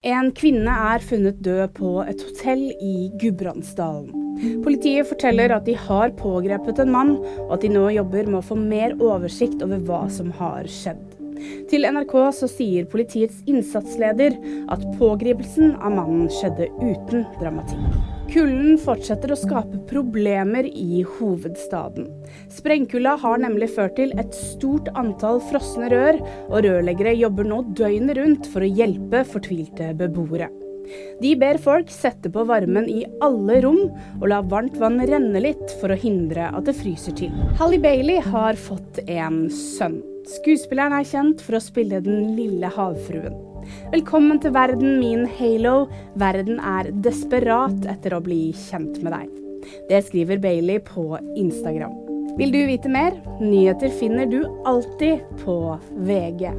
En kvinne er funnet død på et hotell i Gudbrandsdalen. Politiet forteller at de har pågrepet en mann, og at de nå jobber med å få mer oversikt over hva som har skjedd. Til NRK så sier politiets innsatsleder at pågripelsen av mannen skjedde uten dramatikk. Kulden fortsetter å skape problemer i hovedstaden. Sprengkulda har nemlig ført til et stort antall frosne rør, og rørleggere jobber nå døgnet rundt for å hjelpe fortvilte beboere. De ber folk sette på varmen i alle rom, og la varmt vann renne litt for å hindre at det fryser til. Hallie Bailey har fått en sønn. Skuespilleren er kjent for å spille den lille havfruen. Velkommen til verden, min halo. Verden er desperat etter å bli kjent med deg. Det skriver Bailey på Instagram. Vil du vite mer? Nyheter finner du alltid på VG.